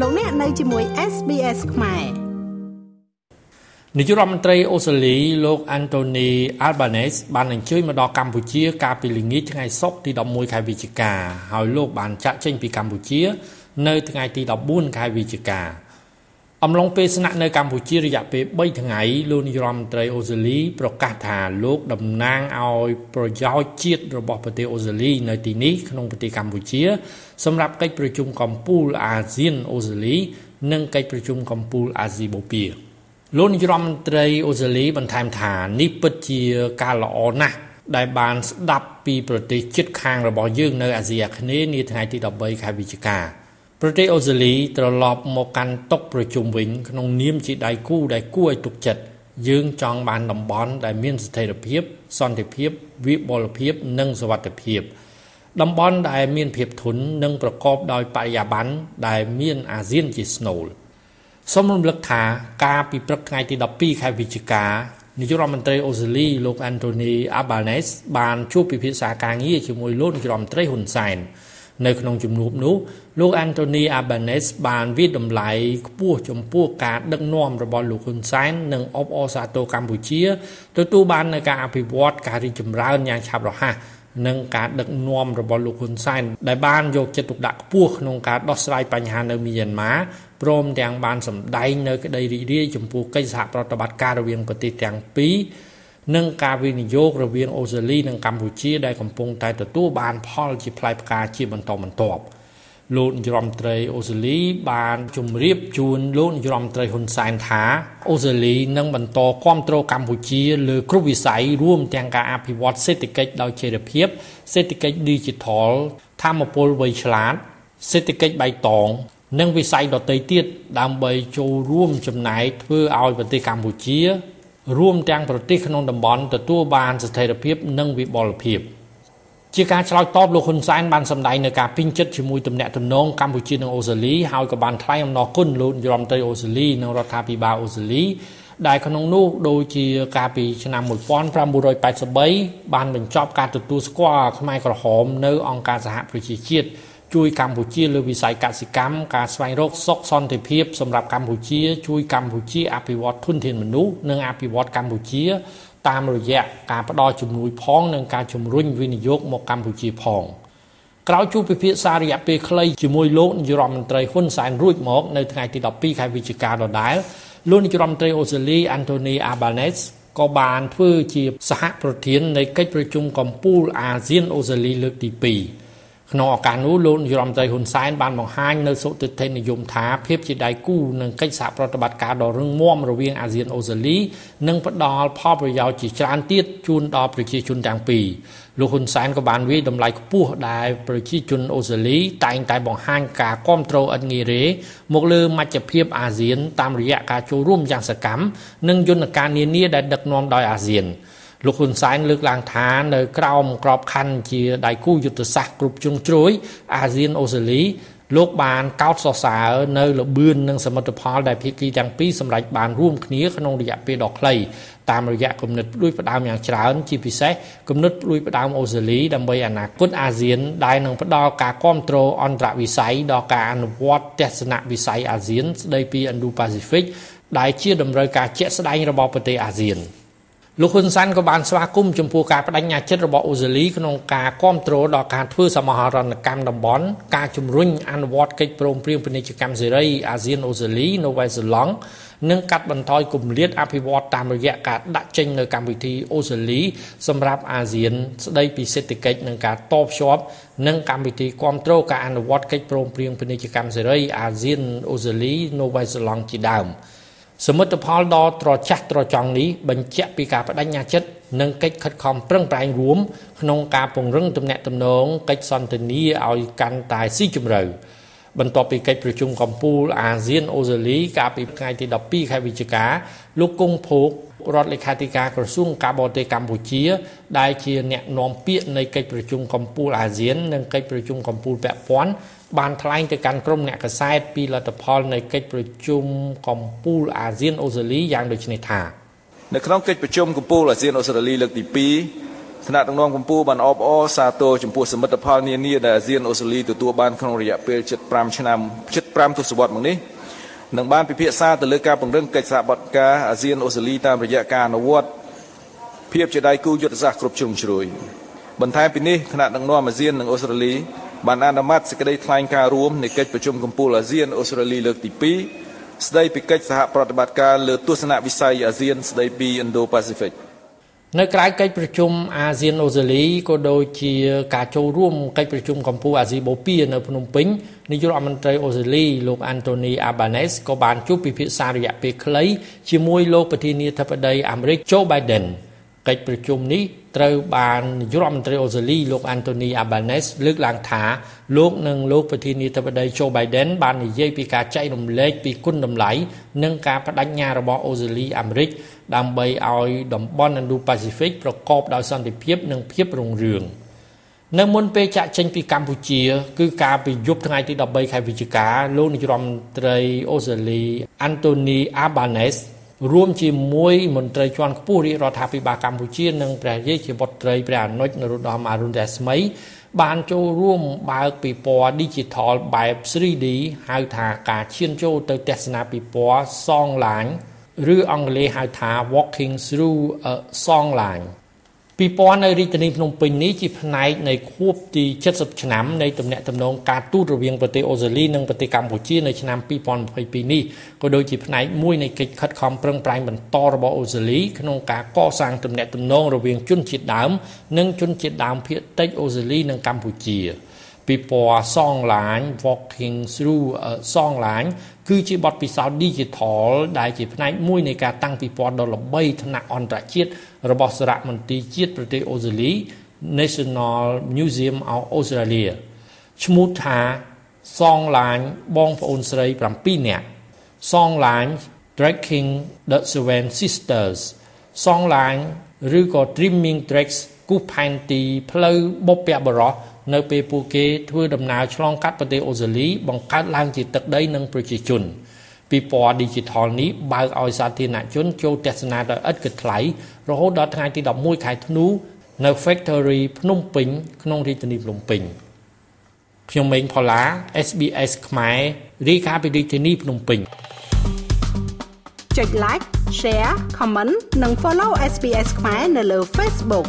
លោកអ្នកនៅជាមួយ SBS ខ្មែរនាយករដ្ឋមន្ត្រីអូស្ត្រាលីលោក Anthony Albanese បានអញ្ជើញមកដល់កម្ពុជាកាលពីល្ងាចថ្ងៃសុក្រទី11ខែវិច្ឆិកាហើយលោកបានចាក់ចេញពីកម្ពុជា នៅថ្ងៃទី14ខែវិច្ឆិកា អំឡុងពេលស្នាក់នៅកម្ពុជារយៈពេល3ថ្ងៃលោកនាយរដ្ឋមន្ត្រីអូស្ត្រាលីប្រកាសថាលោកតំណាងឲ្យប្រយោជន៍ជាតិរបស់ប្រទេសអូស្ត្រាលីនៅទីនេះក្នុងប្រទេសកម្ពុជាសម្រាប់កិច្ចប្រជុំកំពូលអាស៊ានអូស្ត្រាលី និងកិច្ចប្រជុំកំពូលអាស៊ីបូព៌ាលោកនាយរដ្ឋមន្ត្រីអូស្ត្រាលីបន្ថែមថានេះពិតជាការល្អណាស់ដែលបានស្ដាប់ពីប្រទេសជិតខាងរបស់យើងនៅអាស៊ីអាគ្នេយ៍នាថ្ងៃទី13ខែវិច្ឆិកា ប្រទេសអូស្ត្រាលីត្រឡប់មកកាន់តុប្រជុំវិញ ក្នុងនាមជាដៃគូដែលគួរឲ្យទុកចិត្តយើងចង់បានតំបន់ដែលមានស្ថិរភាព សន្តិភាពវិបលភាពនិងសុវត្ថិភាពតំបន់ដែលមានភាពធន់និងប្រកបដោយបរិយាបន្នដែលមានអាស៊ានជាស្នូលសូមរំលឹកថាការពីព្រឹកថ្ងៃទី12ខែវិច្ឆិកានាយករដ្ឋមន្ត្រីអូស្ត្រាលីលោក Anthony Albanese បានជួបពិភាក្សាការងារជាមួយលោកនាយករដ្ឋមន្ត្រីហ៊ុនសែន នៅក្នុងជំនួបនោះលោក Anthony Albanese បានវិតម្លៃខ្ពស់ចំពោះការដឹកនាំរបស់លោកហ៊ុនសែននិងអបអរសាទរកម្ពុជាទទួលបាននូវការអភិវឌ្ឍការរីកចម្រើនយ៉ាងឆាប់រហ័សនិងការដឹកនាំរបស់លោកហ៊ុនសែនដែលបានយកចិត្តទុកដាក់ខ្ពស់ក្នុងការដោះស្រាយបញ្ហានៅមីយ៉ាន់ម៉ាព្រមទាំងបានសម្ដែងនៅក្តីរីករាយចំពោះកិច្ចសហប្រតិបត្តិការរវាងប្រទេសទាំងពីរ និងការវិនិយោគរវាងអូស្ត្រាលីនិងកម្ពុជាដែលកំពុងតែទទួលបានផលជាផ្លែផ្កាជាបន្តបន្ទាប់លោកនាយរដ្ឋមន្ត្រីអូស្ត្រាលីបានជម្រាបជូនលោកនាយរដ្ឋមន្ត្រីហ៊ុនសែនថាអូស្ត្រាលីនឹងបន្តគ្រប់គ្រងកម្ពុជាលើគ្រប់វិស័យរួមទាំងការអភិវឌ្ឍសេដ្ឋកិច្ចដោយចីរភាពសេដ្ឋកិច្ច Digital ធម្មពលវៃឆ្លាតសេដ្ឋកិច្ចបៃតងនិងវិស័យដទៃទៀតដើម្បីចូលរួមចំណែកធ្វើឲ្យប្រទេសកម្ពុជា រួមទាំងប្រទេសក្នុងតំបន់ទទួលបានស្ថិរភាពនិងវិបលភាពជាការឆ្លើយតបលោកហ៊ុនសែនបានសម្ដែងនៅការពេញចិត្តជាមួយទំនាក់ទំនងកម្ពុជានិងអូស្ត្រាលីហើយក៏បានថ្លែងអំណរគុណលោកនាយរដ្ឋមន្ត្រីអូស្ត្រាលីនិងរដ្ឋាភិបាលអូស្ត្រាលីដែលក្នុងនោះដូចជាកាលពីឆ្នាំ1983បានបញ្ចប់ការទទួលស្គាល់ខ្មែរក្រហមនៅអង្គការសហប្រជាជាតិ ជួយកម្ពុជាលើវិស័យកសិកម្មការស្វែងរកសុខសន្តិភាពសម្រាប់កម្ពុជា ជួយកម្ពុជាអភិវឌ្ឍធនធានមនុស្សនិងអភិវឌ្ឍកម្ពុជា តាមរយៈការផ្ដល់ជំនួយផងនិងការជំរុញវិនិយោគមកកម្ពុជាផងក្រោយជួបពិភាក្សារយៈពេលខ្លីជាមួយលោកនាយរដ្ឋមន្ត្រីហ៊ុនសែនរួចមកនៅថ្ងៃទី12ខែវិច្ឆិកាដដែលលោកនាយរដ្ឋមន្ត្រីអូស្ត្រាលី Anthony Albanese ក៏បានធ្វើជាសហប្រធាននៃកិច្ចប្រជុំកំពូលអាស៊ានអូស្ត្រាលីលើកទី2 ក្នុងឱកាសនោះលោកនាយរដ្ឋមន្ត្រីហ៊ុនសែនបានបង្ហាញនៅសុទិដ្ឋិនិយមថាភាពជាដៃគូនឹងកិច្ចសហប្រតិបត្តិការដ៏រឹងមាំរវាងអាស៊ានអូស្ត្រាលីនិងផ្ដល់ផលប្រយោជន៍ជាច្រើនទៀតជូនដល់ប្រជាជនទាំងពីរលោកហ៊ុនសែនក៏បានវាយតម្លៃខ្ពស់ដែលប្រជាជនអូស្ត្រាលីតែងតែបង្ហាញការគ្រប់គ្រងឥតងាយរេមកលើមជ្ឈភាពអាស៊ានតាមរយៈការចូលរួមយ៉ាងសកម្មនិងយន្តការនានាដែលដឹកនាំដោយអាស៊ាន លោកហ៊ុនសែនលើកឡើងថានៅក្រោមក្របខ័ណ្ឌជាដៃគូយុទ្ធសាស្ត្រគ្រប់ជ្រុងជ្រោយអាស៊ានអូស្ត្រាលីលោកបានកោតសរសើរនៅលបឿននិងសមិទ្ធផលដែលភាគីទាំងពីរសម្រេចបានរួមគ្នាក្នុងរយៈពេលដ៏ខ្លីតាមរយៈគំនិតផ្ដួចផ្ដើមយ៉ាងច្រើនជាពិសេសគំនិតផ្ដួចផ្ដើមអូស្ត្រាលីដើម្បីអនាគតអាស៊ានដែលនឹងផ្ដល់ការគ្រប់គ្រងអន្តរវិស័យដល់ការអនុវត្តទស្សនវិស័យអាស៊ានស្ដីពី Indo-Pacific ដែលជាតម្រូវការជាក់ស្ដែងរបស់ប្រទេសអាស៊ាន។ លោកហ៊ុនសែនក៏បានស្វាគមន៍ចំពោះការបដិញ្ញាចិត្តរបស់អូស្ត្រាលីក្នុងការគ្រប់គ្រងដល់ការធ្វើសមាហរណកម្មតំបន់ការជំរុញអនុវត្តកិច្ចព្រមព្រៀងពាណិជ្ជកម្មសេរីអាស៊ានអូស្ត្រាលីនៅវ៉ែសេឡង់និងកាត់បន្ថយគម្លាតអភិវឌ្ឍតាមរយៈការដាក់ចេញនៅកម្មវិធីអូស្ត្រាលីសម្រាប់អាស៊ានស្ដីពីសេដ្ឋកិច្ចនិងការតបភ្ជាប់និងកម្មវិធីគ្រប់គ្រងការអនុវត្តកិច្ចព្រមព្រៀងពាណិជ្ជកម្មសេរីអាស៊ានអូស្ត្រាលីនៅវ៉ែសេឡង់ជាដើម។ សមិទ្ធផលដ៏ត្រចះត្រចង់នេះបញ្ជាក់ពីការបដិញ្ញាចិត្តនិងកិច្ចខិតខំប្រឹងប្រែងរួមក្នុងការពង្រឹងទំនាក់ទំនងកិច្ចសន្ទនាឲ្យកាន់តែស៊ីជម្រៅបន្ទាប់ពីកិច្ចប្រជុំកំពូលអាស៊ានអូស្ត្រាលីកាលពីថ្ងៃទី12ខែវិច្ឆិកាលោកគង់ភោគរដ្ឋលេខាធិការក្រសួងការបរទេសកម្ពុជា ដែលជាអ្នកនាំពាក្យនៃកិច្ចប្រជុំកំពូលអាស៊ាន និងកិច្ចប្រជុំកំពូលពាក់ព័ន្ធ បានថ្លែងទៅកាន់ក្រុមអ្នកកសែតពីលទ្ធផលនៃកិច្ចប្រជុំកំពូលអាស៊ានអូស្ត្រាលីយ៉ាងដូចនេះថានៅក្នុងកិច្ចប្រជុំកំពូលអាស៊ានអូស្ត្រាលីលើកទី2ថ្នាក់ដឹកនាំកម្ពុជាបានអបអរសាទរចំពោះសមិទ្ធផលនានាដែលអាស៊ានអូស្ត្រាលីទទួលបានក្នុងរយៈពេល75ឆ្នាំ75ទសវត្សរ៍មកនេះនឹងបានពិភាក្សាទៅលើការពង្រឹងកិច្ចសហប្រតិការអាស៊ានអូស្ត្រាលីតាមរយៈការអនុវត្តភាពជាដៃគូយុទ្ធសាស្ត្រគ្រប់ជ្រុងជ្រោយបន្ថែមពីនេះគណៈដឹកនាំអាស៊ាននិងអូស្ត្រាលី បានអនុម័តសេចក្តីថ្លែងការណ៍រួមនៃកិច្ចប្រជុំកំពូលអាស៊ានអូស្ត្រាលីលើកទី2ស្តីពីកិច្ចសហប្រតិបត្តិការលើទស្សនវិស័យអាស៊ានស្តីពី Indo-Pacific នៅក្រៅកិច្ចប្រជុំអាស៊ានអូស្ត្រាលីក៏ដូចជាការចូលរួមកិច្ចប្រជុំកម្ពុជាអាស៊ីបូព៌ានៅភ្នំពេញនាយករដ្ឋមន្ត្រីអូស្ត្រាលីលោក Anthony Albanese ក៏បានជួបពិភាក្សារយៈពេលខ្លីជាមួយលោកប្រធានាធិបតីអាមេរិក Joe Biden កិច្ចប្រជុំនេះត្រូវបាននាយករដ្ឋមន្ត្រីអូស្ត្រាលីលោក Anthony Albanese លើកឡើងថាលោកនិងលោកប្រធានាធិបតី Joe Biden បាននិយាយពីការចែករំលែកពីគុណតម្លៃនិងការបដិញ្ញារបស់អូស្ត្រាលីអាមេរិកដើម្បីឲ្យតំបន់ Indo-Pacific ប្រកបដោយសន្តិភាពនិងភាពរុងរឿងនៅមុនពេលចាក់ចេញពីកម្ពុជា គឺការពីយប់ថ្ងៃទី13ខែវិច្ឆិកាលោកនាយរដ្ឋមន្ត្រីអូស្ត្រាលី Anthony Albanese រួមជាមួយមន្ត្រីជាន់ខ្ពស់រាជរដ្ឋាភិបាលកម្ពុជានិងព្រះរាជាបុត្រីព្រះអនុជនរោត្តមអរុណរស្មី បានចូលរួមបើកពិព័រណ៍ Digital បែប 3D ហៅថាការឈានចូលទៅទស្សនាពិព័រណ៍ Songline ឬអង់គ្លេសហៅថា Walking through a Songline ពិព័រណ៍នៅរាជធានីភ្នំពេញនេះជាផ្នែកនៃខួបទី70ឆ្នាំនៃទំនាក់ទំនងការទូតរវាងប្រទេសអូស្ត្រាលីនិងប្រទេសកម្ពុជានៅឆ្នាំ2022នេះក៏ដូចជាផ្នែកមួយនៃកិច្ចខិតខំប្រឹងប្រែងបន្តរបស់អូស្ត្រាលីក្នុងការកសាងទំនាក់ទំនងរវាងជនជាតិដើម និងជនជាតិដើមភាគតិចអូស្ត្រាលីនិងកម្ពុជាពិព័រណ៍ Songline Walking Through a Songline គឺជាបទពិសោធន៍ Digital ដែលជាផ្នែកមួយនៃការតាំងពិព័រណ៍ដ៏ល្បីថ្នាក់អន្តរជាតិរបស់សារមន្ទីរជាតិប្រទេសអូស្ត្រាលី National Museum of Australia ឈ្មោះថា Songline បងប្អូនស្រី7នាក់ Songline Tracking the Seven Sisters Songline ឬក៏ Dreaming Tracks គូសផែនទីផ្លូវបុព្វបុរស នៅពេលពួកគេធ្វើដំណើរឆ្លងកាត់ប្រទេសអូស្ត្រាលីបង្កើតឡើងជាទឹកដីនិងប្រជាជនពិព័រណ៍ Digital នេះបើកឲ្យសាធារណជនចូលទស្សនាដោយឥតគិតថ្លៃរហូតដល់ថ្ងៃទី11ខែធ្នូនៅ Factory ភ្នំពេញក្នុងរាជធានីភ្នំពេញខ្ញុំម៉េងផល្លា SBS ខ្មែររាយការណ៍ពីរាជធានីភ្នំពេញចុច like share comment និង follow SBS ខ្មែរនៅលើ Facebook